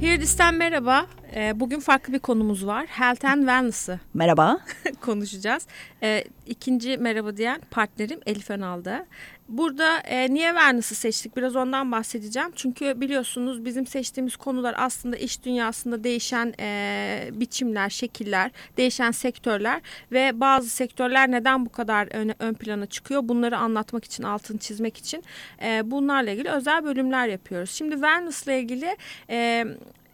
Hirdis'ten merhaba. Ee, bugün farklı bir konumuz var. Health and Wellness'ı Merhaba. konuşacağız. Ee, ikinci merhaba diyen partnerim Elif Önal'da. Burada e, niye wellness'ı seçtik? Biraz ondan bahsedeceğim. Çünkü biliyorsunuz bizim seçtiğimiz konular aslında iş dünyasında değişen e, biçimler, şekiller, değişen sektörler ve bazı sektörler neden bu kadar ön, ön plana çıkıyor? Bunları anlatmak için, altını çizmek için e, bunlarla ilgili özel bölümler yapıyoruz. Şimdi wellness'la ilgili e,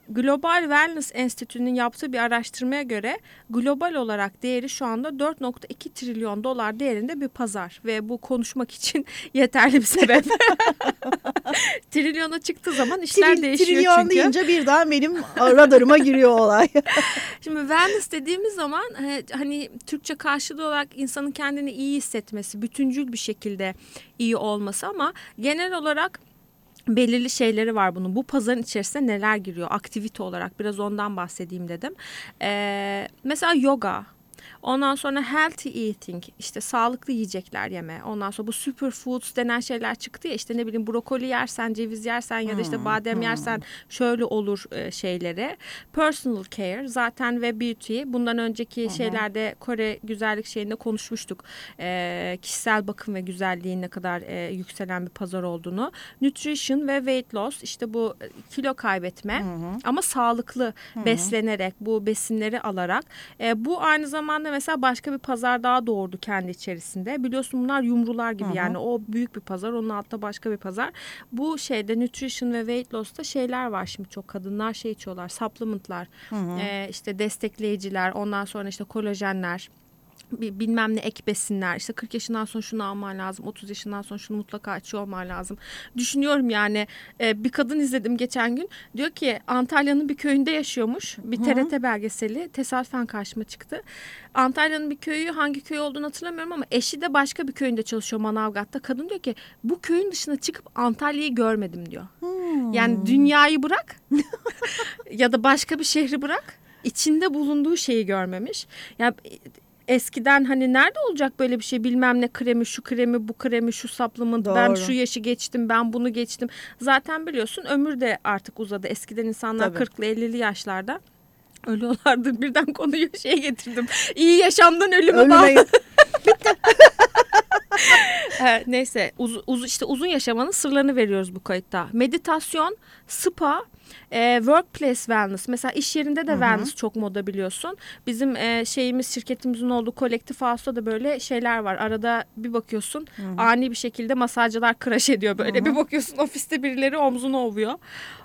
Global Wellness Enstitü'nün yaptığı bir araştırmaya göre global olarak değeri şu anda 4.2 trilyon dolar değerinde bir pazar ve bu konuşmak için yeterli bir sebep. Trilyona çıktığı zaman işler Tril- değişiyor trilyon çünkü. deyince birden benim radarıma giriyor olay. Şimdi wellness dediğimiz zaman e, hani Türkçe karşılığı olarak insanın kendini iyi hissetmesi, bütüncül bir şekilde iyi olması ama genel olarak belirli şeyleri var bunun. Bu pazarın içerisinde neler giriyor aktivite olarak biraz ondan bahsedeyim dedim. Ee, mesela yoga. Ondan sonra healthy eating işte sağlıklı yiyecekler yeme. Ondan sonra bu superfoods denen şeyler çıktı ya işte ne bileyim brokoli yersen, ceviz yersen ya da işte badem yersen şöyle olur e, şeyleri. Personal care zaten ve beauty bundan önceki şeylerde Kore güzellik şeyinde konuşmuştuk. E, kişisel bakım ve güzelliğin ne kadar e, yükselen bir pazar olduğunu. Nutrition ve weight loss işte bu e, kilo kaybetme ama sağlıklı beslenerek bu besinleri alarak e, bu aynı zamanda mesela başka bir pazar daha doğurdu kendi içerisinde. Biliyorsun bunlar yumrular gibi yani o büyük bir pazar onun altta başka bir pazar. Bu şeyde nutrition ve weight loss'ta şeyler var şimdi çok kadınlar şey içiyorlar supplementlar e, işte destekleyiciler ondan sonra işte kolajenler bilmem ne ek besinler işte 40 yaşından sonra şunu alman lazım 30 yaşından sonra şunu mutlaka içiyor olman lazım. Düşünüyorum yani e, bir kadın izledim geçen gün. Diyor ki Antalya'nın bir köyünde yaşıyormuş. Bir TRT belgeseli tesadüfen karşıma çıktı. Antalya'nın bir köyü hangi köy olduğunu hatırlamıyorum ama eşi de başka bir köyünde çalışıyor Manavgat'ta. Kadın diyor ki bu köyün dışına çıkıp Antalya'yı görmedim diyor. Yani dünyayı bırak ya da başka bir şehri bırak. İçinde bulunduğu şeyi görmemiş. Ya eskiden hani nerede olacak böyle bir şey? Bilmem ne kremi şu kremi bu kremi şu supplement ben şu yaşı geçtim ben bunu geçtim. Zaten biliyorsun ömür de artık uzadı. Eskiden insanlar Tabii. 40'lı 50'li yaşlarda ölüyorlardı. Birden konuyu şeye getirdim. İyi yaşamdan ölüme Ölüme- bağlı. He, neyse uz, uz, işte uzun yaşamanın sırlarını veriyoruz bu kayıtta. Meditasyon, spa, e, workplace wellness. Mesela iş yerinde de wellness çok moda biliyorsun. Bizim e, şeyimiz şirketimizin olduğu kolektif house'da da böyle şeyler var. Arada bir bakıyorsun ani bir şekilde masajcılar crash ediyor böyle. Bir bakıyorsun ofiste birileri omzunu ovuyor.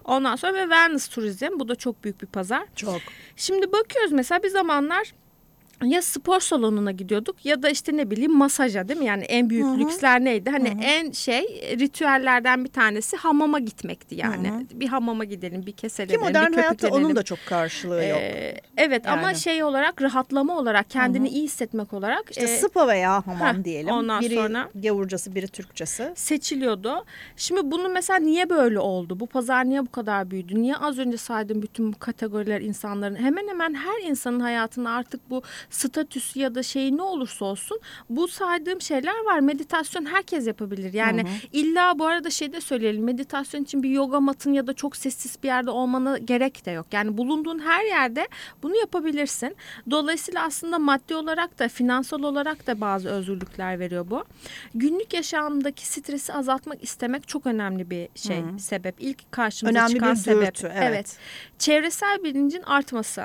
Ondan sonra ve wellness turizm. Bu da çok büyük bir pazar. Çok. Şimdi bakıyoruz mesela bir zamanlar ya spor salonuna gidiyorduk ya da işte ne bileyim masaja değil mi? Yani en büyük lüksler neydi? Hani en şey ritüellerden bir tanesi hamama gitmekti yani. Bir hamama gidelim, bir Ki keselelim, bir modern hayatta köpüklenelim. onun da çok karşılığı yok. Ee, evet ama Yani. şey olarak rahatlama olarak kendini iyi hissetmek olarak İşte e, spa veya hamam heh, diyelim. ondan biri sonra- gavurcası biri Türkçesi. seçiliyordu. Şimdi bunu mesela niye böyle oldu? Bu pazar niye bu kadar büyüdü? Niye az önce saydığım bütün kategoriler insanların hemen hemen her insanın hayatında artık bu statüsü ya da şeyi ne olursa olsun bu saydığım şeyler var. Meditasyon herkes yapabilir. Yani illa bu arada şey de söyleyelim. Meditasyon için bir yoga matın ya da çok sessiz bir yerde olmana gerek de yok. Yani bulunduğun her yerde bunu yapabilirsin. Dolayısıyla aslında maddi olarak da finansal olarak da bazı özgürlükler veriyor bu. Günlük yaşamdaki stresi azaltmak istemek çok önemli bir şey sebep. İlk karşımıza Önemli çıkan bir sebep. dürtü, evet. Çevresel bilincin artması.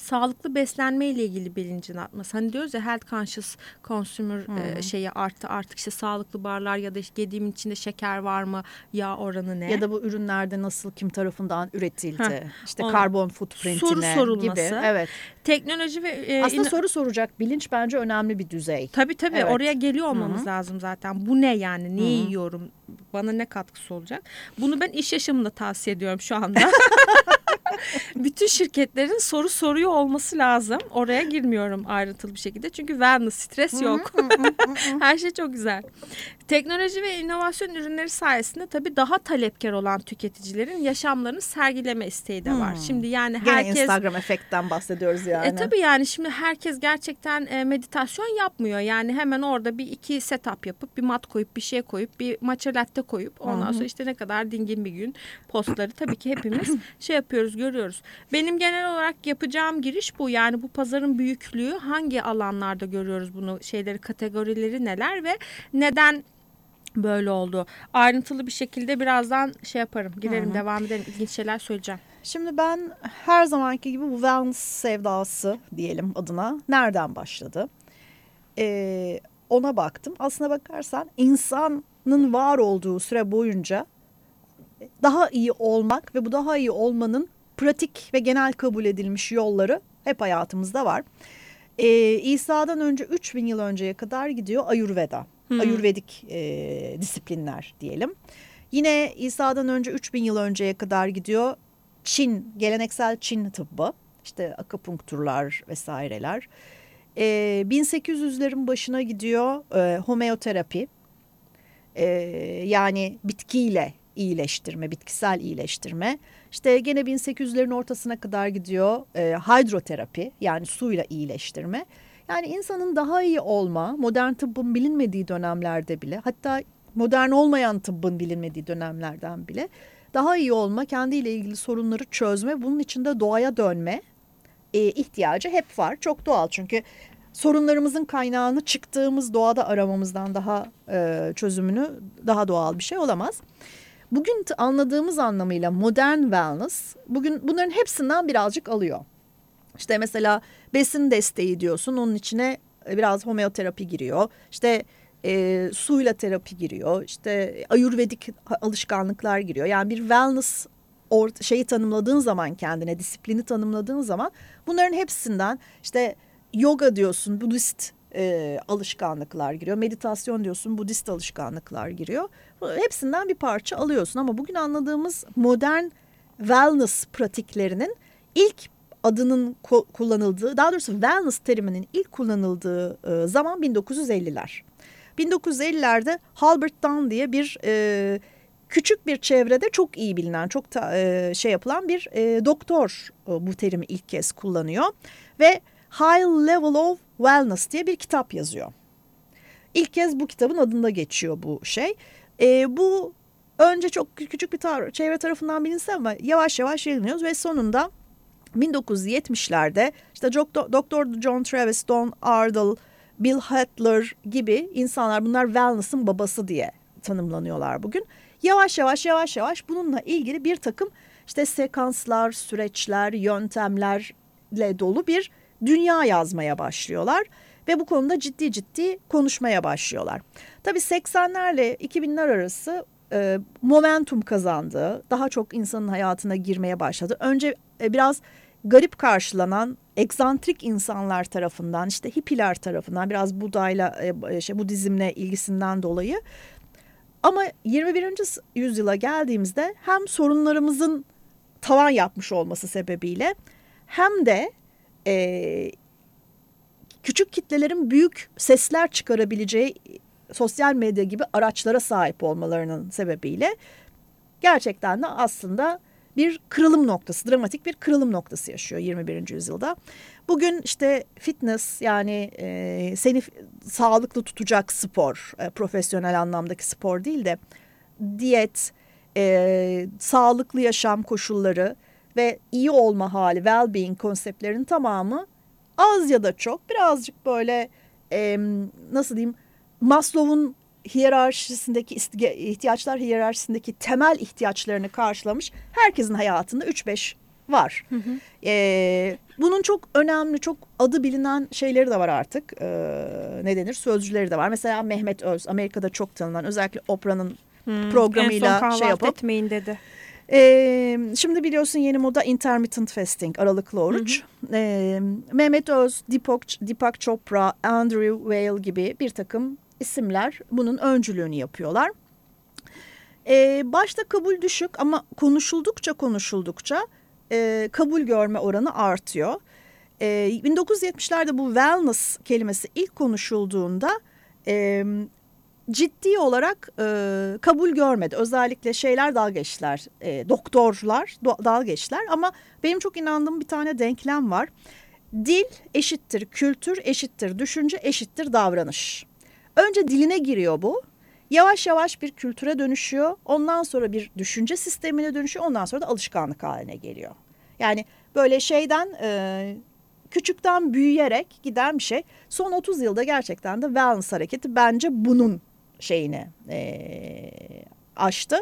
Sağlıklı beslenme ile ilgili bilincin artması. Hani diyoruz ya health conscious consumer e, şeyi arttı artık işte sağlıklı barlar ya da işte yediğimin içinde şeker var mı yağ oranı ne? Ya da bu ürünlerde nasıl kim tarafından üretildi. Heh, işte onu- karbon footprintine Soru sorulması. gibi. Evet. Teknoloji ve e, Aslında soru soracak bilinç bence önemli bir düzey. Tabii tabii Evet. oraya geliyor olmamız lazım zaten. Bu ne yani? Ne yiyorum? Bana ne katkısı olacak? Bunu ben iş yaşamında tavsiye ediyorum şu anda. Bütün şirketlerin soru soruyor olması lazım. Oraya girmiyorum ayrıntılı bir şekilde. Çünkü wellness, stres yok. Her şey çok güzel. Teknoloji ve inovasyon ürünleri sayesinde tabii daha talepkar olan tüketicilerin yaşamlarını sergileme isteği de var. Hmm. Şimdi yani Gene herkes Instagram efektten bahsediyoruz yani. E tabii yani şimdi herkes gerçekten e, meditasyon yapmıyor. Yani hemen orada bir iki setup yapıp bir mat koyup bir şey koyup bir matcha latte koyup ondan sonra işte ne kadar dingin bir gün postları tabii ki hepimiz şey yapıyoruz görüyoruz. Benim genel olarak yapacağım giriş bu. Yani bu pazarın büyüklüğü hangi alanlarda görüyoruz bunu şeyleri kategorileri neler ve neden böyle oldu. Ayrıntılı bir şekilde birazdan şey yaparım. Girerim devam ederim. İlginç şeyler söyleyeceğim. Şimdi ben her zamanki gibi bu wellness sevdası diyelim adına nereden başladı? Ee, ona baktım. Aslına bakarsan insanın var olduğu süre boyunca daha iyi olmak ve bu daha iyi olmanın pratik ve genel kabul edilmiş yolları hep hayatımızda var. Ee, İsa'dan önce 3000 yıl önceye kadar gidiyor Ayurveda. Hmm. Ayurvedik e, disiplinler diyelim. Yine İsa'dan önce 3000 yıl önceye kadar gidiyor Çin, geleneksel Çin tıbbı. İşte akupunkturlar vesaireler. Ee, 1800'lerin başına gidiyor e, homeoterapi. Ee, yani bitkiyle iyileştirme, bitkisel iyileştirme. İşte gene 1800'lerin ortasına kadar gidiyor e, hidroterapi yani suyla iyileştirme. Yani insanın daha iyi olma, modern tıbbın bilinmediği dönemlerde bile hatta modern olmayan tıbbın bilinmediği dönemlerden bile daha iyi olma, kendiyle ilgili sorunları çözme, bunun içinde doğaya dönme e, ihtiyacı hep var. Çok doğal çünkü sorunlarımızın kaynağını çıktığımız doğada aramamızdan daha e, çözümünü daha doğal bir şey olamaz. Bugün anladığımız anlamıyla modern wellness bugün bunların hepsinden birazcık alıyor. İşte mesela besin desteği diyorsun onun içine biraz homeoterapi giriyor. İşte e, suyla terapi giriyor. İşte ayurvedik alışkanlıklar giriyor. Yani bir wellness or şeyi tanımladığın zaman kendine disiplini tanımladığın zaman bunların hepsinden işte yoga diyorsun Budist e, alışkanlıklar giriyor. Meditasyon diyorsun Budist alışkanlıklar giriyor. Hepsinden bir parça alıyorsun ama bugün anladığımız modern wellness pratiklerinin ilk adının kullanıldığı daha doğrusu wellness teriminin ilk kullanıldığı e, zaman 1950'ler. 1950'lerde Halbert Dunn diye bir e, küçük bir çevrede çok iyi bilinen, çok da, e, şey yapılan bir e, doktor e, bu terimi ilk kez kullanıyor. Ve High Level of Wellness diye bir kitap yazıyor. İlk kez bu kitabın adında geçiyor bu şey. E, bu önce çok küçük bir tar çevre tarafından bilinse ama yavaş yavaş yayılıyoruz ve sonunda 1970'lerde işte Doktor John Travis, Don Ardle, Bill Hattler gibi insanlar bunlar wellness'ın babası diye tanımlanıyorlar bugün. Yavaş yavaş yavaş yavaş bununla ilgili bir takım işte sekanslar, süreçler, yöntemlerle dolu bir dünya yazmaya başlıyorlar ve bu konuda ciddi ciddi konuşmaya başlıyorlar. Tabii 80'lerle 2000'ler arası e, momentum kazandı. Daha çok insanın hayatına girmeye başladı. Önce e, biraz garip karşılanan egzantrik insanlar tarafından işte hippiler tarafından biraz Buda'yla e, şey, Budizmle ilgisinden dolayı ama 21. yüzyıla geldiğimizde hem sorunlarımızın tavan yapmış olması sebebiyle hem de e, küçük kitlelerin büyük sesler çıkarabileceği sosyal medya gibi araçlara sahip olmalarının sebebiyle gerçekten de aslında bir kırılım noktası, dramatik bir kırılım noktası yaşıyor 21. yüzyılda. Bugün işte fitness yani e, seni sağlıklı tutacak spor, e, profesyonel anlamdaki spor değil de diyet, e, sağlıklı yaşam koşulları ve iyi olma hali, well-being konseptlerinin tamamı az ya da çok birazcık böyle e, nasıl diyeyim Maslow'un hiyerarşisindeki ihtiyaçlar hiyerarşisindeki temel ihtiyaçlarını karşılamış herkesin hayatında 3-5 var. Hı hı. Ee, bunun çok önemli, çok adı bilinen şeyleri de var artık. Ee, ne denir? Sözcüleri de var. Mesela Mehmet Öz, Amerika'da çok tanınan, özellikle Oprah'ın hmm, programıyla şey yapıp. etmeyin dedi. Ee, şimdi biliyorsun yeni moda intermittent fasting, aralıklı oruç. Hı hı. Ee, Mehmet Öz, Deepak, Deepak Chopra, Andrew Weil gibi bir takım isimler bunun öncülüğünü yapıyorlar. Ee, başta kabul düşük ama konuşuldukça konuşuldukça e, kabul görme oranı artıyor. E, 1970'lerde bu wellness kelimesi ilk konuşulduğunda e, ciddi olarak e, kabul görmedi. Özellikle şeyler dalga geçtiler, e, doktorlar do, dalga geçtiler. Ama benim çok inandığım bir tane denklem var. Dil eşittir kültür, eşittir düşünce, eşittir davranış. Önce diline giriyor bu. Yavaş yavaş bir kültüre dönüşüyor. Ondan sonra bir düşünce sistemine dönüşüyor. Ondan sonra da alışkanlık haline geliyor. Yani böyle şeyden e, küçükten büyüyerek giden bir şey. Son 30 yılda gerçekten de wellness hareketi bence bunun şeyini e, aştı.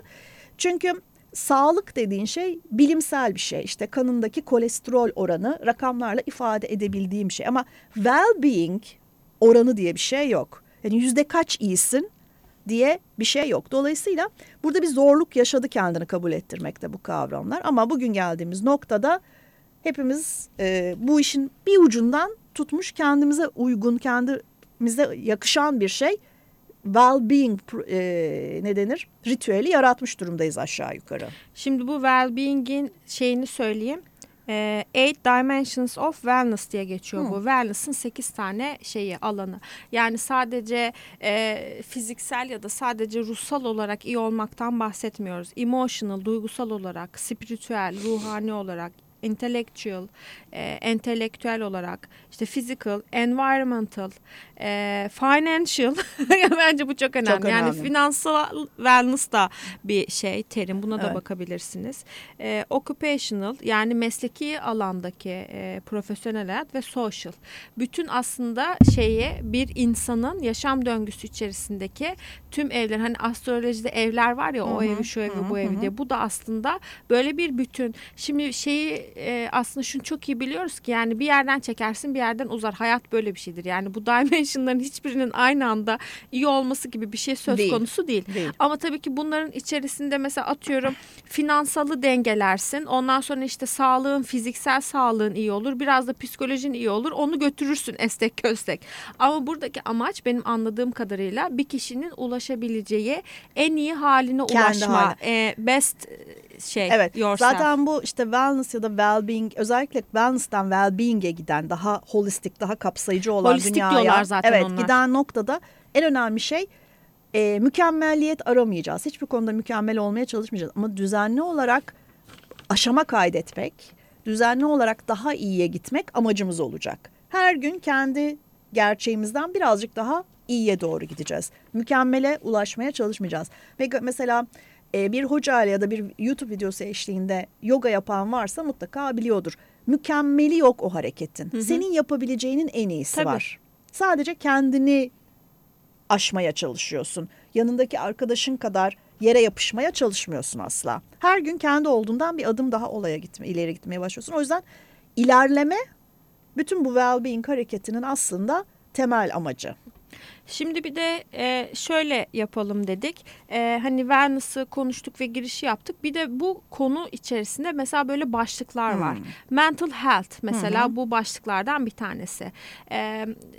Çünkü sağlık dediğin şey bilimsel bir şey. İşte kanındaki kolesterol oranı rakamlarla ifade edebildiğim şey. Ama well-being oranı diye bir şey yok. Yani yüzde kaç iyisin diye bir şey yok. Dolayısıyla burada bir zorluk yaşadı kendini kabul ettirmekte bu kavramlar. Ama bugün geldiğimiz noktada hepimiz e, bu işin bir ucundan tutmuş kendimize uygun, kendimize yakışan bir şey well-being e, ne denir? Ritüeli yaratmış durumdayız aşağı yukarı. Şimdi bu well-being'in şeyini söyleyeyim. E, Eight Dimensions of Wellness diye geçiyor hmm. bu. Wellness'ın sekiz tane şeyi alanı. Yani sadece e, fiziksel ya da sadece ruhsal olarak iyi olmaktan bahsetmiyoruz. Emotional, duygusal olarak, spiritüel, ruhani olarak, intellectual, e, entelektüel olarak, işte physical, environmental, e, financial bence bu çok önemli. çok önemli. Yani finansal wellness da bir şey terim buna da evet. bakabilirsiniz. E, occupational yani mesleki alandaki e, profesyonel hayat ve social. Bütün aslında şeyi bir insanın yaşam döngüsü içerisindeki tüm evler hani astrolojide evler var ya Hı -hı. o evi şu evi Hı bu evi diye bu da aslında böyle bir bütün. Şimdi şeyi e, aslında şunu çok iyi biliyoruz ki yani bir yerden çekersin bir yerden uzar. Hayat böyle bir şeydir. Yani bu dimensionların hiçbirinin aynı anda iyi olması gibi bir şey söz değil. konusu değil. değil. Ama tabii ki bunların içerisinde mesela atıyorum finansalı dengelersin. Ondan sonra işte sağlığın, fiziksel sağlığın iyi olur. Biraz da psikolojin iyi olur. Onu götürürsün estek köstek. Ama buradaki amaç benim anladığım kadarıyla bir kişinin ulaşabileceği en iyi haline Kendi ulaşma. Hali. E, best şey evet, yourself. Zaten bu işte wellness ya da well-being özellikle wellness'tan well-being'e giden daha holistik, daha kapsayıcı olan holistik dünyaya. diyorlar zaten evet, onlar. giden noktada en önemli şey e, mükemmelliyet aramayacağız. Hiçbir konuda mükemmel olmaya çalışmayacağız. Ama düzenli olarak aşama kaydetmek, düzenli olarak daha iyiye gitmek amacımız olacak. Her gün kendi gerçeğimizden birazcık daha iyiye doğru gideceğiz. Mükemmele ulaşmaya çalışmayacağız. Ve mesela e, bir hoca ya da bir YouTube videosu eşliğinde yoga yapan varsa mutlaka biliyordur. Mükemmeli yok o hareketin. Hı hı. Senin yapabileceğinin en iyisi Tabii. var. Sadece kendini aşmaya çalışıyorsun. Yanındaki arkadaşın kadar yere yapışmaya çalışmıyorsun asla. Her gün kendi olduğundan bir adım daha olaya gitme, ileri gitmeye başlıyorsun. O yüzden ilerleme bütün bu well-being hareketinin aslında temel amacı. Şimdi bir de e, şöyle yapalım dedik. E, hani wellness'ı konuştuk ve girişi yaptık. Bir de bu konu içerisinde mesela böyle başlıklar hmm. var. Mental health mesela hmm. bu başlıklardan bir tanesi. E,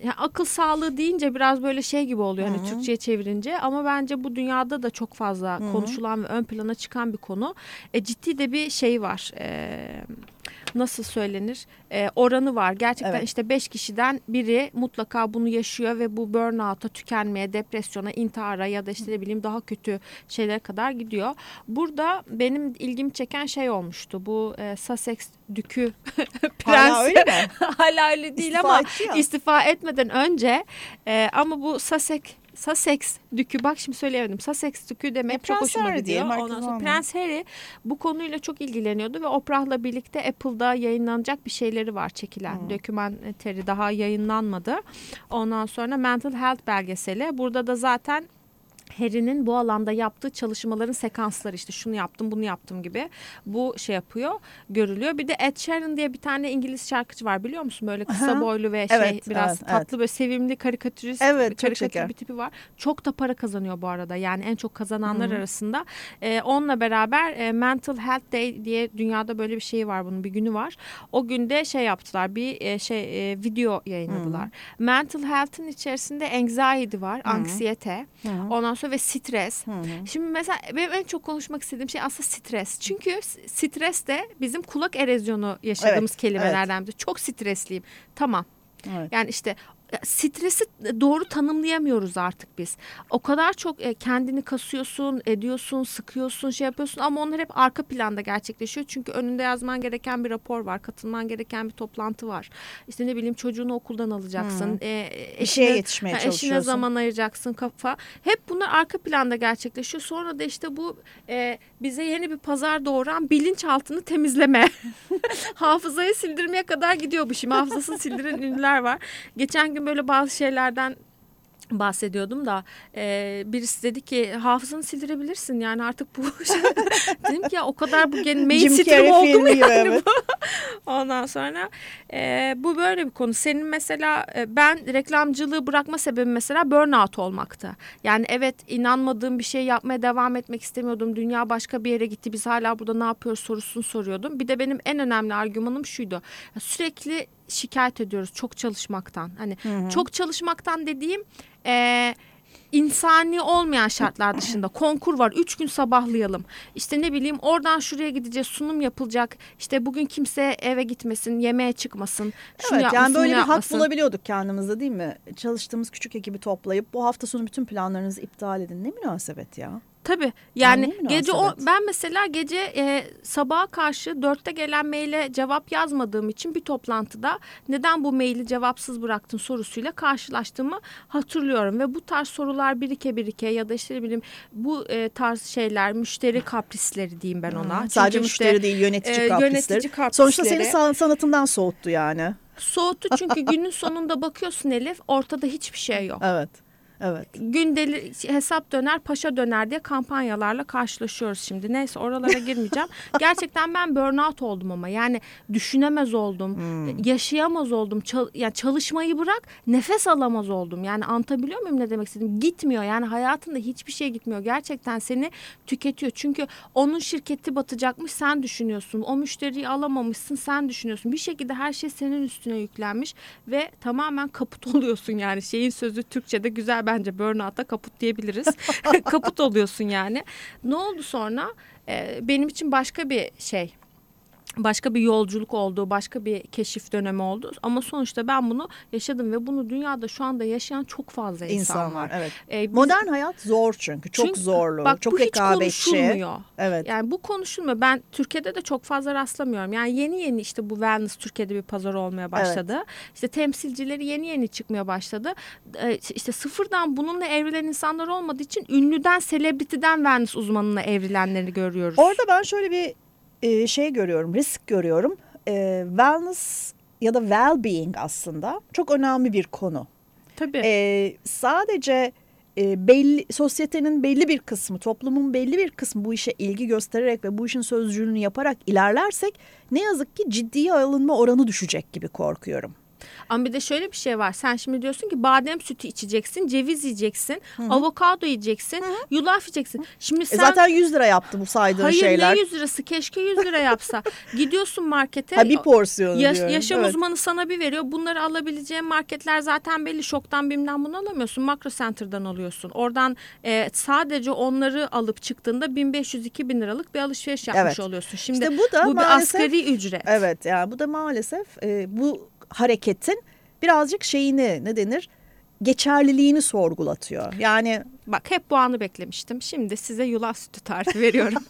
yani akıl sağlığı deyince biraz böyle şey gibi oluyor hmm. hani Türkçe'ye çevirince ama bence bu dünyada da çok fazla hmm. konuşulan ve ön plana çıkan bir konu. E, ciddi de bir şey var. E, nasıl söylenir e, oranı var. Gerçekten evet. işte beş kişiden biri mutlaka bunu yaşıyor ve bu burnout'a, tükenmeye, depresyona, intihara ya da işte ne bileyim daha kötü şeylere kadar gidiyor. Burada benim ilgimi çeken şey olmuştu. Bu e, Sussex dükü prens. Hala öyle mi? Hala öyle değil istifa ama istifa etmeden önce e, ama bu Sussex Sussex dükü bak şimdi söyleyemedim. Sussex dükü demek e, çok Prens hoşuma Harry gidiyor. Ondan sonra Prens Harry bu konuyla çok ilgileniyordu ve Oprah'la birlikte Apple'da yayınlanacak bir şeyleri var çekilen. Hmm. Dokümanteri daha yayınlanmadı. Ondan sonra Mental Health belgeseli. Burada da zaten Harry'nin bu alanda yaptığı çalışmaların sekansları işte şunu yaptım bunu yaptım gibi bu şey yapıyor görülüyor. Bir de Ed Sheeran diye bir tane İngiliz şarkıcı var biliyor musun? Böyle kısa boylu ve şey evet, biraz evet, tatlı evet. böyle sevimli karikatürist evet, karikatür bir tipi var. Çok da para kazanıyor bu arada yani en çok kazananlar Hı -hı. arasında. Ee, onunla beraber e, Mental Health Day diye dünyada böyle bir şey var bunun bir günü var. O günde şey yaptılar bir e, şey e, video yayınladılar. Hı -hı. Mental Health'ın içerisinde anxiety var, Hı -hı. anksiyete. Hı -hı. Ondan sonra ve stres. Hı hı. Şimdi mesela benim en çok konuşmak istediğim şey aslında stres. Çünkü stres de bizim kulak erozyonu yaşadığımız evet, kelimelerden biri. Evet. Çok stresliyim. Tamam. Evet. Yani işte stresi doğru tanımlayamıyoruz artık biz. O kadar çok e, kendini kasıyorsun, ediyorsun, sıkıyorsun, şey yapıyorsun ama onlar hep arka planda gerçekleşiyor. Çünkü önünde yazman gereken bir rapor var, katılman gereken bir toplantı var. İşte ne bileyim çocuğunu okuldan alacaksın. Hmm. E, bir şeye yetişmeye ha, çalışıyorsun. Eşine zaman ayıracaksın kafa. Hep bunlar arka planda gerçekleşiyor. Sonra da işte bu e, bize yeni bir pazar doğuran bilinçaltını temizleme. Hafızayı sildirmeye kadar gidiyor bu şimdi. Hafızasını sildiren ünlüler var. Geçen gün böyle bazı şeylerden bahsediyordum da e, birisi dedi ki hafızanı sildirebilirsin. Yani artık bu dedim ki ya o kadar bu gen mainstream oldu mu yani evet. bu? Ondan sonra e, bu böyle bir konu. Senin mesela e, ben reklamcılığı bırakma sebebim mesela burnout olmaktı. Yani evet inanmadığım bir şey yapmaya devam etmek istemiyordum. Dünya başka bir yere gitti biz hala burada ne yapıyoruz sorusunu soruyordum. Bir de benim en önemli argümanım şuydu. Sürekli şikayet ediyoruz çok çalışmaktan. Hani Hı hı. çok çalışmaktan dediğim e, insani olmayan şartlar dışında konkur var. Üç gün sabahlayalım. İşte ne bileyim oradan şuraya gideceğiz sunum yapılacak. İşte bugün kimse eve gitmesin yemeğe çıkmasın. Şunu Evet yapmasın, yani böyle bir hak bulabiliyorduk kendimizde değil mi? Çalıştığımız küçük ekibi toplayıp bu hafta sonu bütün planlarınızı iptal edin. Ne münasebet ya. Tabii yani gece o ben mesela gece e, sabaha karşı dörtte gelen maile cevap yazmadığım için bir toplantıda neden bu maili cevapsız bıraktın sorusuyla karşılaştığımı hatırlıyorum ve bu tarz sorular birike birike ya da işte ne bileyim bu e, tarz şeyler müşteri kaprisleri diyeyim ben ona. Çünkü Sadece işte, müşteri değil yönetici e, kaprisleri. yönetici kaprisleri. Sonuçta seni san- sanatından soğuttu yani. Soğuttu çünkü günün sonunda bakıyorsun Elif ortada hiçbir şey yok. Evet. Evet. Gündeli hesap döner paşa döner diye kampanyalarla karşılaşıyoruz şimdi. Neyse oralara girmeyeceğim. Gerçekten ben burnout oldum ama yani düşünemez oldum. Hmm. Yaşayamaz oldum. Çal- yani çalışmayı bırak nefes alamaz oldum. Yani anlatabiliyor muyum ne demek istedim? Gitmiyor yani hayatında hiçbir şey gitmiyor. Gerçekten seni tüketiyor. Çünkü onun şirketi batacakmış sen düşünüyorsun. O müşteriyi alamamışsın sen düşünüyorsun. Bir şekilde her şey senin üstüne yüklenmiş ve tamamen kaput oluyorsun yani. Şeyin sözü Türkçe'de güzel bence burnout'a kaput diyebiliriz. kaput oluyorsun yani. Ne oldu sonra? Ee, benim için başka bir şey başka bir yolculuk oldu, başka bir keşif dönemi oldu. Ama sonuçta ben bunu yaşadım ve bunu dünyada şu anda yaşayan çok fazla insan, İnsan var. Evet. Ee, biz- Modern hayat zor çünkü. Çok Çünkü zorlu. Bak çok bu hiç rekabetçi. konuşulmuyor. Evet. Yani bu konuşulmuyor. Ben Türkiye'de de çok fazla rastlamıyorum. Yani yeni yeni işte bu wellness Türkiye'de bir pazar olmaya başladı. İşte temsilcileri yeni yeni çıkmaya başladı. Ee, işte sıfırdan bununla evrilen insanlar olmadığı için ünlüden, selebritiden wellness uzmanına evrilenleri görüyoruz. Orada ben şöyle bir e, şey görüyorum, risk görüyorum. E, wellness ya da well-being aslında çok önemli bir konu. Tabii. E, sadece e, belli sosyetenin belli bir kısmı, toplumun belli bir kısmı bu işe ilgi göstererek ve bu işin sözcülüğünü yaparak ilerlersek ne yazık ki ciddiye alınma oranı düşecek gibi korkuyorum. Ama bir de şöyle bir şey var. Sen şimdi diyorsun ki badem sütü içeceksin, ceviz yiyeceksin, avokado yiyeceksin, yulaf yiyeceksin. Şimdi E, sen zaten 100 lira yaptı bu saydığın Hayır şeyler. ne 100 lirası? Keşke 100 lira yapsa. Gidiyorsun markete. Ha, bir porsiyonu Yaş- diyorum. yaşam Evet. uzmanı sana bir veriyor. Bunları alabileceğin marketler zaten belli. Şoktan bilmem bunu alamıyorsun. Makro Center'dan alıyorsun. Oradan e, sadece onları alıp çıktığında 1500-2000 liralık bir alışveriş yapmış Evet. oluyorsun. Şimdi İşte bu da bu bir maalesef- asgari ücret. Evet yani bu da maalesef e, bu hareketin birazcık şeyini ne denir geçerliliğini sorgulatıyor. Yani Bak hep bu anı beklemiştim. Şimdi size yulaf sütü tarifi veriyorum.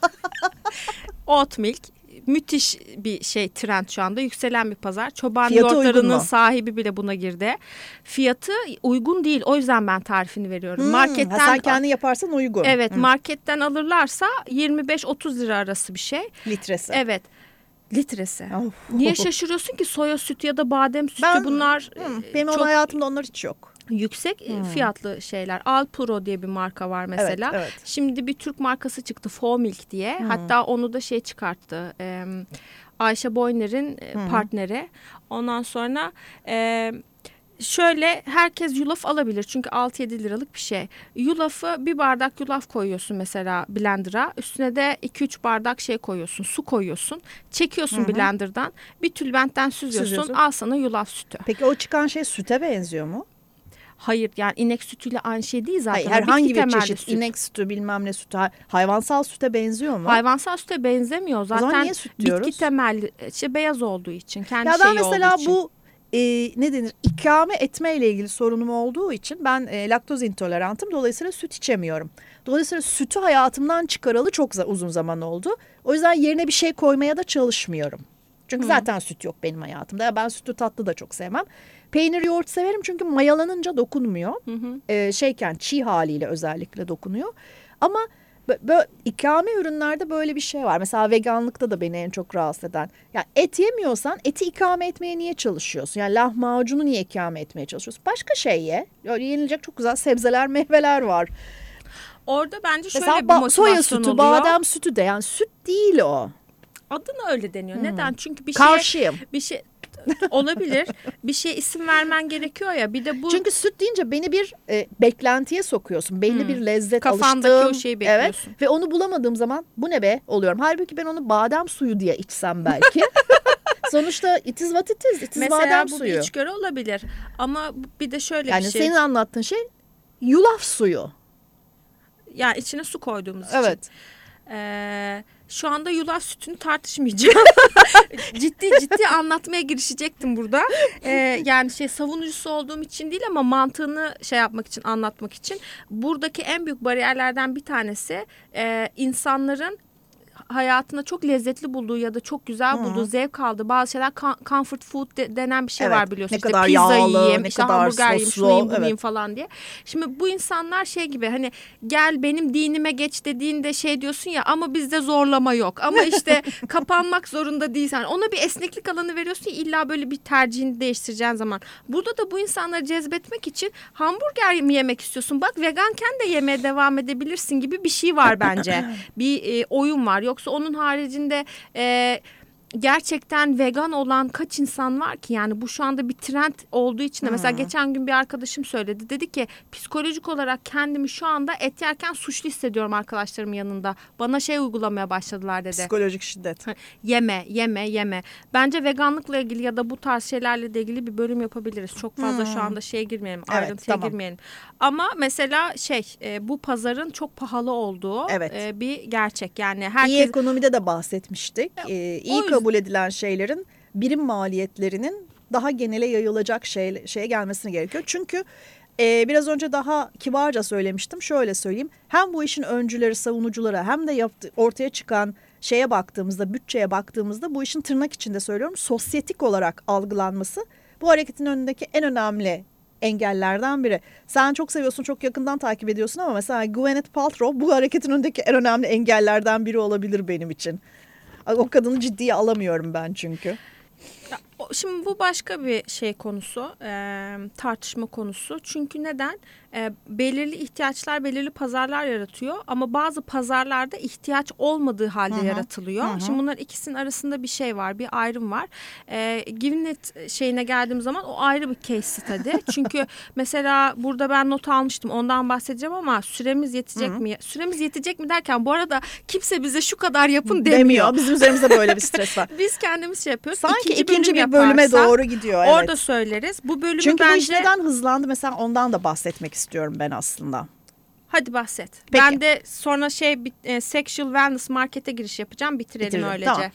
Oat milk müthiş bir şey trend şu anda yükselen bir pazar. Çoban Fiyatı yoğurtlarının sahibi bile buna girdi. Fiyatı uygun değil. O yüzden ben tarifini veriyorum. hmm, Marketten ha, sen kendi yaparsan uygun. Evet, Hmm, marketten alırlarsa 25-30 lira arası bir şey. litresi. Evet. Litresi. Of. Niye şaşırıyorsun ki soya sütü ya da badem sütü Ben- bunlar Hmm, e, benim çok hayatımda onlar hiç yok. yüksek Hmm. fiyatlı şeyler. Alpro diye bir marka var mesela. Evet, evet. Şimdi bir Türk markası çıktı Fomilk diye. Hmm. Hatta onu da şey çıkarttı. e, Ayşe Boyner'in Hmm. partneri. Ondan sonra e, şöyle herkes yulaf alabilir. Çünkü 6-7 liralık bir şey. Yulafı bir bardak yulaf koyuyorsun mesela blender'a. Üstüne de 2-3 bardak şey koyuyorsun. Su koyuyorsun. Çekiyorsun Hı hı. blender'dan. Bir tülbentten süzüyorsun. Süzüyorsun. Al sana yulaf sütü. Peki o çıkan şey süte benziyor mu? Hayır yani inek sütüyle aynı şey değil zaten. Hayır, O herhangi bir çeşit süt. inek sütü bilmem ne sütü ha- hayvansal süte benziyor mu? Hayvansal süte benzemiyor. zaman Zaten niye süt diyoruz? bitki temelli işte beyaz olduğu için kendi ya ben şeyi mesela bu e, ne denir ikame etme ile ilgili sorunum olduğu için ben e, laktoz intolerantım. Dolayısıyla süt içemiyorum. Dolayısıyla sütü hayatımdan çıkaralı çok uzun zaman oldu. O yüzden yerine bir şey koymaya da çalışmıyorum. Çünkü Hı. zaten süt yok benim hayatımda. Ben sütü tatlı da çok sevmem. Peynir yoğurt severim çünkü mayalanınca dokunmuyor. Hı hı. Ee, şeyken çiğ haliyle özellikle dokunuyor. Ama böyle ikame ürünlerde böyle bir şey var. Mesela veganlıkta da beni en çok rahatsız eden. Yani et yemiyorsan eti ikame etmeye niye çalışıyorsun? Yani lahmacunu niye ikame etmeye çalışıyorsun? Başka şey ye. Yani yenilecek çok güzel sebzeler, meyveler var. Orada bence şöyle Mesela bir motivasyon soya sütü, oluyor. badem sütü de yani süt değil o. Adına öyle deniyor. Hmm. Neden? Çünkü bir şey Karşıyım. bir şey olabilir. bir şey isim vermen gerekiyor ya. Bir de bu Çünkü süt deyince beni bir e, beklentiye sokuyorsun. Belli hmm. bir lezzet Kafandaki alıştığım. o şeyi bekliyorsun. Evet. Ve onu bulamadığım zaman bu ne be oluyorum. Halbuki ben onu badem suyu diye içsem belki. Sonuçta it is what it is. It is Mesela badem bu suyu. bir içgörü olabilir. Ama bir de şöyle yani bir şey. Yani senin anlattığın şey yulaf suyu. Yani içine su koyduğumuz evet. için. Evet. Ee, şu anda yulaf sütünü tartışmayacağım. ciddi ciddi anlatmaya girişecektim burada. Ee, yani şey savunucusu olduğum için değil ama mantığını şey yapmak için anlatmak için. Buradaki en büyük bariyerlerden bir tanesi e, insanların hayatında çok lezzetli bulduğu ya da çok güzel bulduğu, Hı. zevk aldığı bazı şeyler comfort food de, denen bir şey evet, var biliyorsun. Ne işte kadar pizza yağlı, yiyeyim, ne işte kadar hamburger yiyeyim, şunu yiyeyim, bunu evet. falan diye. Şimdi bu insanlar şey gibi hani gel benim dinime geç dediğinde şey diyorsun ya ama bizde zorlama yok. Ama işte kapanmak zorunda değilsen ona bir esneklik alanı veriyorsun ya illa böyle bir tercihini değiştireceğin zaman. Burada da bu insanları cezbetmek için hamburger mi yemek istiyorsun? Bak veganken de yemeye devam edebilirsin gibi bir şey var bence. bir e, oyun var. Yok Yoksa onun haricinde e, gerçekten vegan olan kaç insan var ki yani bu şu anda bir trend olduğu için de hmm. mesela geçen gün bir arkadaşım söyledi dedi ki psikolojik olarak kendimi şu anda et yerken suçlu hissediyorum arkadaşlarım yanında bana şey uygulamaya başladılar dedi. Psikolojik şiddet. Yeme yeme yeme bence veganlıkla ilgili ya da bu tarz şeylerle de ilgili bir bölüm yapabiliriz çok fazla hmm. şu anda şeye girmeyelim evet, ayrıntıya tamam. girmeyelim ama mesela şey e, bu pazarın çok pahalı olduğu evet. e, bir gerçek yani herkes. İyi ekonomide de bahsetmiştik ee, iyi kabul edilen şeylerin birim maliyetlerinin daha genele yayılacak şey, şeye gelmesine gerekiyor. Çünkü e, biraz önce daha kibarca söylemiştim. Şöyle söyleyeyim. Hem bu işin öncüleri, savunucuları hem de yaptı, ortaya çıkan şeye baktığımızda, bütçeye baktığımızda bu işin tırnak içinde söylüyorum sosyetik olarak algılanması bu hareketin önündeki en önemli engellerden biri. Sen çok seviyorsun, çok yakından takip ediyorsun ama mesela Gwyneth Paltrow bu hareketin önündeki en önemli engellerden biri olabilir benim için. O kadını ciddiye alamıyorum ben çünkü. Şimdi bu başka bir şey konusu, e, tartışma konusu. Çünkü neden? E, belirli ihtiyaçlar, belirli pazarlar yaratıyor. Ama bazı pazarlarda ihtiyaç olmadığı halde Hı -hı. yaratılıyor. Hı -hı. Şimdi bunların ikisinin arasında bir şey var, bir ayrım var. E, Givenet şeyine geldiğim zaman o ayrı bir case study. Çünkü mesela burada ben not almıştım, ondan bahsedeceğim ama süremiz yetecek Hı -hı. mi? Süremiz yetecek mi derken bu arada kimse bize şu kadar yapın demiyor. demiyor. Bizim üzerimizde böyle bir stres var. Biz kendimiz şey yapıyoruz. Sanki ikinci, ikinci bir bölüme doğru gidiyor. Evet. Orada söyleriz. Bu bölümü Çünkü bence... bu iş neden hızlandı mesela ondan da bahsetmek istiyorum ben aslında. Hadi bahset. Peki. Ben de sonra şey e, sexual wellness markete giriş yapacağım. Bitirelim, Bitirelim öylece. Tamam.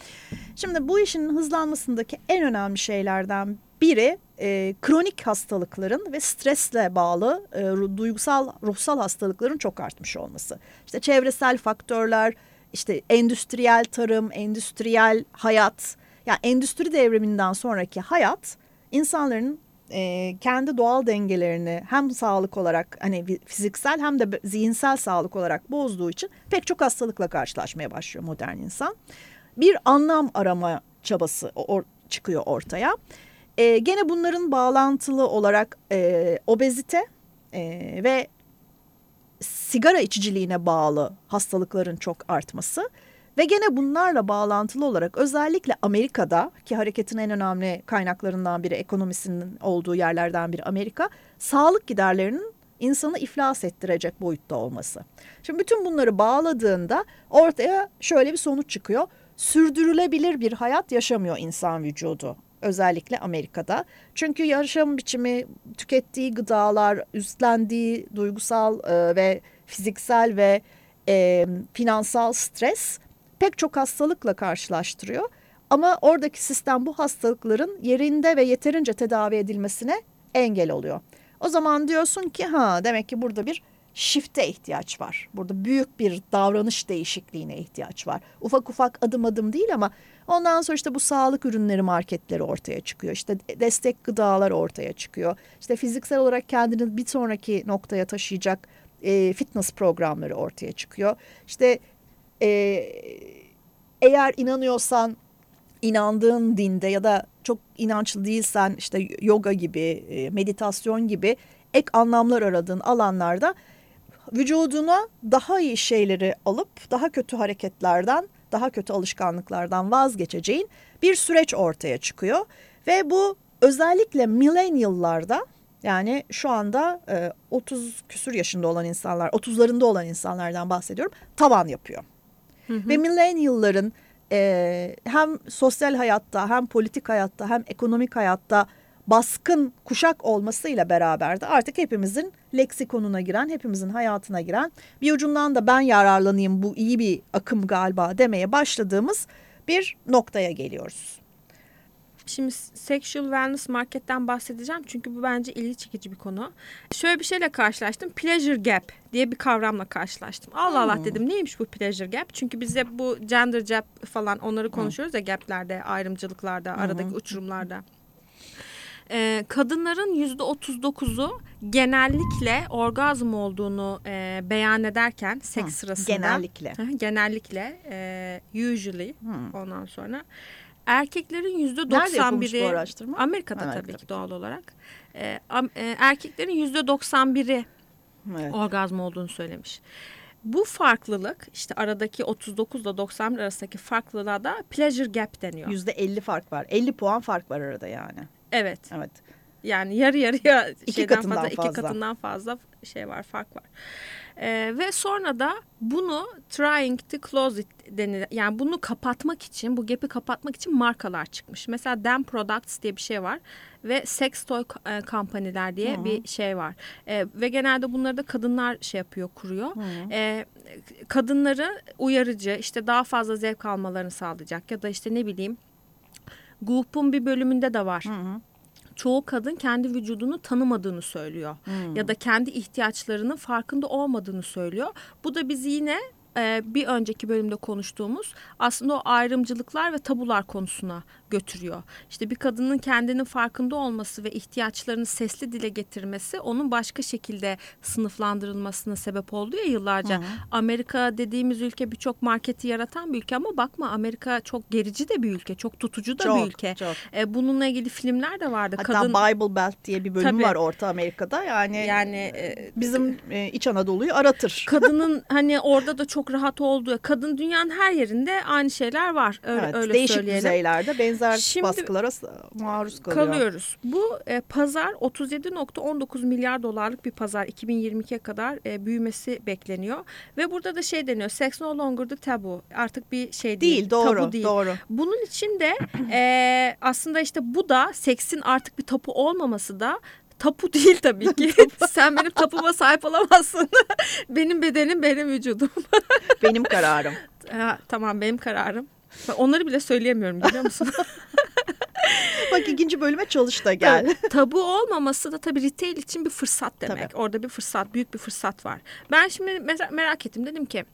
Şimdi bu işin hızlanmasındaki en önemli şeylerden biri e, kronik hastalıkların ve stresle bağlı e, duygusal ruhsal hastalıkların çok artmış olması. İşte çevresel faktörler, işte endüstriyel tarım, endüstriyel hayat, yani endüstri devriminden sonraki hayat insanların e, kendi doğal dengelerini hem sağlık olarak hani fiziksel hem de zihinsel sağlık olarak bozduğu için pek çok hastalıkla karşılaşmaya başlıyor modern insan. Bir anlam arama çabası or çıkıyor ortaya. E, gene bunların bağlantılı olarak e, obezite e, ve sigara içiciliğine bağlı hastalıkların çok artması ve gene bunlarla bağlantılı olarak özellikle Amerika'da ki hareketin en önemli kaynaklarından biri ekonomisinin olduğu yerlerden biri Amerika sağlık giderlerinin insanı iflas ettirecek boyutta olması. Şimdi bütün bunları bağladığında ortaya şöyle bir sonuç çıkıyor. Sürdürülebilir bir hayat yaşamıyor insan vücudu özellikle Amerika'da. Çünkü yaşam biçimi, tükettiği gıdalar, üstlendiği duygusal e, ve fiziksel ve e, finansal stres pek çok hastalıkla karşılaştırıyor. Ama oradaki sistem bu hastalıkların yerinde ve yeterince tedavi edilmesine engel oluyor. O zaman diyorsun ki ha demek ki burada bir shift'e ihtiyaç var. Burada büyük bir davranış değişikliğine ihtiyaç var. Ufak ufak adım adım değil ama ondan sonra işte bu sağlık ürünleri marketleri ortaya çıkıyor. İşte destek gıdalar ortaya çıkıyor. İşte fiziksel olarak kendini bir sonraki noktaya taşıyacak e, fitness programları ortaya çıkıyor. İşte e, eğer inanıyorsan inandığın dinde ya da çok inançlı değilsen işte yoga gibi, e, meditasyon gibi ek anlamlar aradığın alanlarda vücuduna daha iyi şeyleri alıp daha kötü hareketlerden, daha kötü alışkanlıklardan vazgeçeceğin bir süreç ortaya çıkıyor. Ve bu özellikle millennial'larda yani şu anda 30 küsür yaşında olan insanlar, 30'larında olan insanlardan bahsediyorum, tavan yapıyor. Hı. Ve millennial'ların e, hem sosyal hayatta hem politik hayatta hem ekonomik hayatta baskın kuşak olmasıyla beraber de artık hepimizin leksikonuna giren, hepimizin hayatına giren bir ucundan da ben yararlanayım bu iyi bir akım galiba demeye başladığımız bir noktaya geliyoruz. Şimdi Sexual Wellness Market'ten bahsedeceğim çünkü bu bence ilgi çekici bir konu. Şöyle bir şeyle karşılaştım. Pleasure Gap diye bir kavramla karşılaştım. Allah Allah hmm. dedim neymiş bu Pleasure Gap? Çünkü biz hep bu gender gap falan onları konuşuyoruz ya gaplerde, ayrımcılıklarda, aradaki uçurumlarda. Ee, kadınların yüzde otuz dokuzu genellikle orgazm olduğunu e, beyan ederken seks Hı, sırasında. Genellikle. genellikle e, usually Hı. ondan sonra Erkeklerin yüzde 91'i araştırma? Amerika'da Amerika. tabii ki doğal olarak. E, e, erkeklerin yüzde 91'i evet. orgazm olduğunu söylemiş. Bu farklılık işte aradaki 39 ile 91 arasındaki farklılığa da pleasure gap deniyor. Yüzde 50 fark var. 50 puan fark var arada yani. Evet. Evet. Yani yarı yarıya iki şeyden katından fazla, fazla iki katından fazla şey var fark var. Ee, ve sonra da bunu trying to close it denir. Yani bunu kapatmak için, bu gap'i kapatmak için markalar çıkmış. Mesela Dem Products diye bir şey var ve sex toy e, company'ler diye Hı-hı. bir şey var. E, ve genelde bunları da kadınlar şey yapıyor, kuruyor. E, kadınları uyarıcı, işte daha fazla zevk almalarını sağlayacak ya da işte ne bileyim Goop'un bir bölümünde de var. Hı hı çoğu kadın kendi vücudunu tanımadığını söylüyor. Hmm. Ya da kendi ihtiyaçlarının farkında olmadığını söylüyor. Bu da bizi yine e, bir önceki bölümde konuştuğumuz aslında o ayrımcılıklar ve tabular konusuna götürüyor. İşte bir kadının kendinin farkında olması ve ihtiyaçlarını sesli dile getirmesi onun başka şekilde sınıflandırılmasına sebep oldu ya yıllarca. Hı. Amerika dediğimiz ülke birçok marketi yaratan bir ülke ama bakma Amerika çok gerici de bir ülke, çok tutucu da çok, bir ülke. Çok. E, bununla ilgili filmler de vardı. Hatta Kadın, Bible Belt diye bir bölüm tabii, var Orta Amerika'da. Yani yani e, bizim e, İç Anadolu'yu aratır. Kadının hani orada da çok rahat olduğu, kadın dünyanın her yerinde aynı şeyler var. Öyle, evet, öyle değişik söyleyelim. düzeylerde benzer Şimdi, baskılara maruz kalıyor. Kalıyoruz. Bu e, pazar 37.19 milyar dolarlık bir pazar 2022'ye kadar e, büyümesi bekleniyor. Ve burada da şey deniyor sex no longer the taboo artık bir şey değil. Değil doğru tabu değil. doğru. Bunun için de e, aslında işte bu da seksin artık bir tapu olmaması da tapu değil tabii ki. Sen benim tapuma sahip olamazsın. benim bedenim benim vücudum. benim kararım. Ha, tamam benim kararım. Ben onları bile söyleyemiyorum biliyor musun? Bak ikinci bölüme çalış da gel. tabu olmaması da tabii retail için bir fırsat demek. Tabii. Orada bir fırsat, büyük bir fırsat var. Ben şimdi merak ettim dedim ki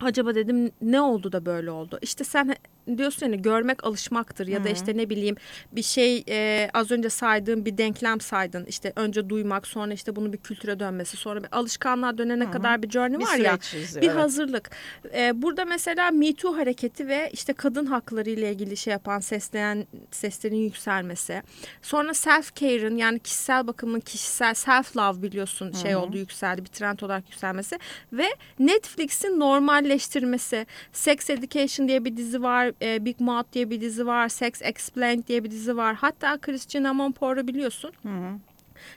acaba dedim ne oldu da böyle oldu? İşte sen diyorsun yani görmek alışmaktır ya da işte ne bileyim bir şey e, az önce saydığım bir denklem saydın işte önce duymak sonra işte bunu bir kültüre dönmesi sonra bir alışkanlığa dönene Hı -hı. kadar bir journey bir var ya izliyor, bir evet. hazırlık. E, burada mesela Me Too hareketi ve işte kadın hakları ile ilgili şey yapan sesleyen seslerin yükselmesi sonra self care'ın yani kişisel bakımın kişisel self love biliyorsun şey oldu yükseldi bir trend olarak yükselmesi ve Netflix'in normalleştirmesi Sex Education diye bir dizi var e, Big Mouth diye bir dizi var. Sex Explained diye bir dizi var. Hatta Christian Amanpour'u biliyorsun. Hı hı.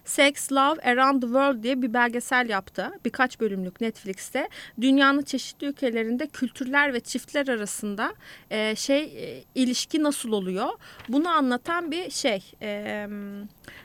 Sex, Love Around the World diye bir belgesel yaptı. Birkaç bölümlük Netflix'te. Dünyanın çeşitli ülkelerinde kültürler ve çiftler arasında e, şey e, ilişki nasıl oluyor? Bunu anlatan bir şey. E,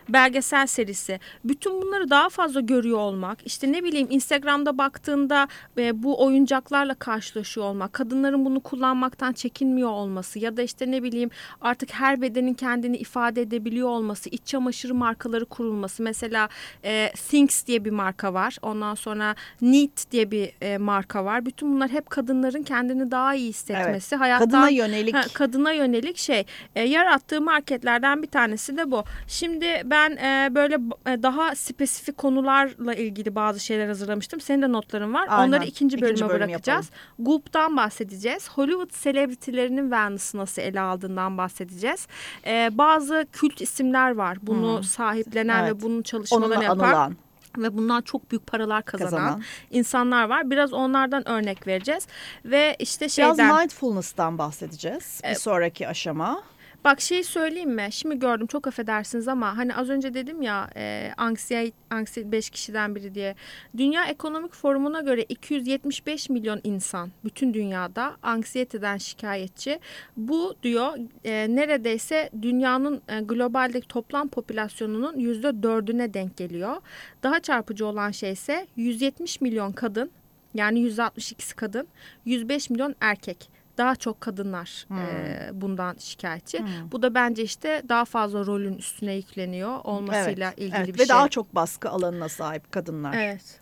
belgesel serisi. Bütün bunları daha fazla görüyor olmak, işte ne bileyim Instagram'da baktığında e, bu oyuncaklarla karşılaşıyor olmak, kadınların bunu kullanmaktan çekinmiyor olması ya da işte ne bileyim artık her bedenin kendini ifade edebiliyor olması, iç çamaşırı markaları kurulması. Mesela e, Things diye bir marka var. Ondan sonra Neat diye bir e, marka var. Bütün bunlar hep kadınların kendini daha iyi hissetmesi. Evet. Hayattan, Kadına yönelik. Ha, kadına yönelik şey. E, yarattığı marketlerden bir tanesi de bu. Şimdi ben e, böyle e, daha spesifik konularla ilgili bazı şeyler hazırlamıştım. Senin de notların var. Aynen. Onları ikinci bölüme İkinci bölüm bırakacağız. Goop'tan bahsedeceğiz. Hollywood selebritilerinin Venus'u nasıl ele aldığından bahsedeceğiz. E, bazı kült isimler var. Bunu Hmm. sahiplenen Evet. ve bunun çalışmalarını Onunla yapan anılan. ve bundan çok büyük paralar kazanan, Kazanan. insanlar var. Biraz onlardan örnek vereceğiz. Ve işte Biraz şeyden mindfulness'tan bahsedeceğiz. Bir E, sonraki aşama. Bak şey söyleyeyim mi? Şimdi gördüm çok affedersiniz ama hani az önce dedim ya e, anksiyete, anksiyete 5 kişiden biri diye. Dünya Ekonomik Forumu'na göre 275 milyon insan bütün dünyada anksiyeteden şikayetçi. Bu diyor e, neredeyse dünyanın e, globaldeki toplam popülasyonunun %4'üne denk geliyor. Daha çarpıcı olan şey ise 170 milyon kadın yani %62'si kadın 105 milyon erkek daha çok kadınlar Hmm. e, bundan şikayetçi. Hmm. Bu da bence işte daha fazla rolün üstüne yükleniyor olmasıyla ilgili evet. bir Ve şey. daha çok baskı alanına sahip kadınlar. Evet.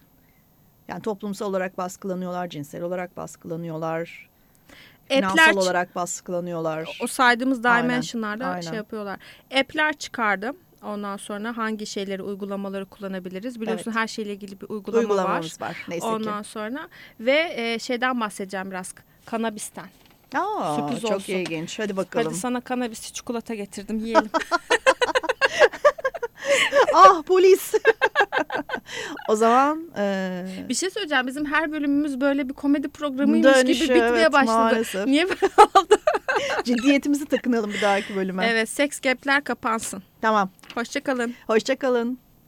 Yani toplumsal olarak baskılanıyorlar, cinsel olarak baskılanıyorlar, finansal olarak baskılanıyorlar. o saydığımız dimensionlarda aynen. şey yapıyorlar. App'ler çıkardım. Ondan sonra hangi şeyleri, uygulamaları kullanabiliriz? Biliyorsun her şeyle ilgili bir uygulama var. Uygulamamız var. Neyse Ondan ki. sonra ve e, şeyden bahsedeceğim biraz. Kanabisten. Aa, sürpriz çok olsun. ilginç. Hadi bakalım. Hadi sana kanabisli çikolata getirdim yiyelim. ah polis. o zaman e, bir şey söyleyeceğim. Bizim her bölümümüz böyle bir komedi programıymış Dönüşü, gibi bitmeye evet, başladı. maalesef. Niye böyle oldu? ciddiyetimizi takınalım bir dahaki bölüme. evet, seks gap'ler kapansın. Tamam. Hoşçakalın. Hoşça kalın.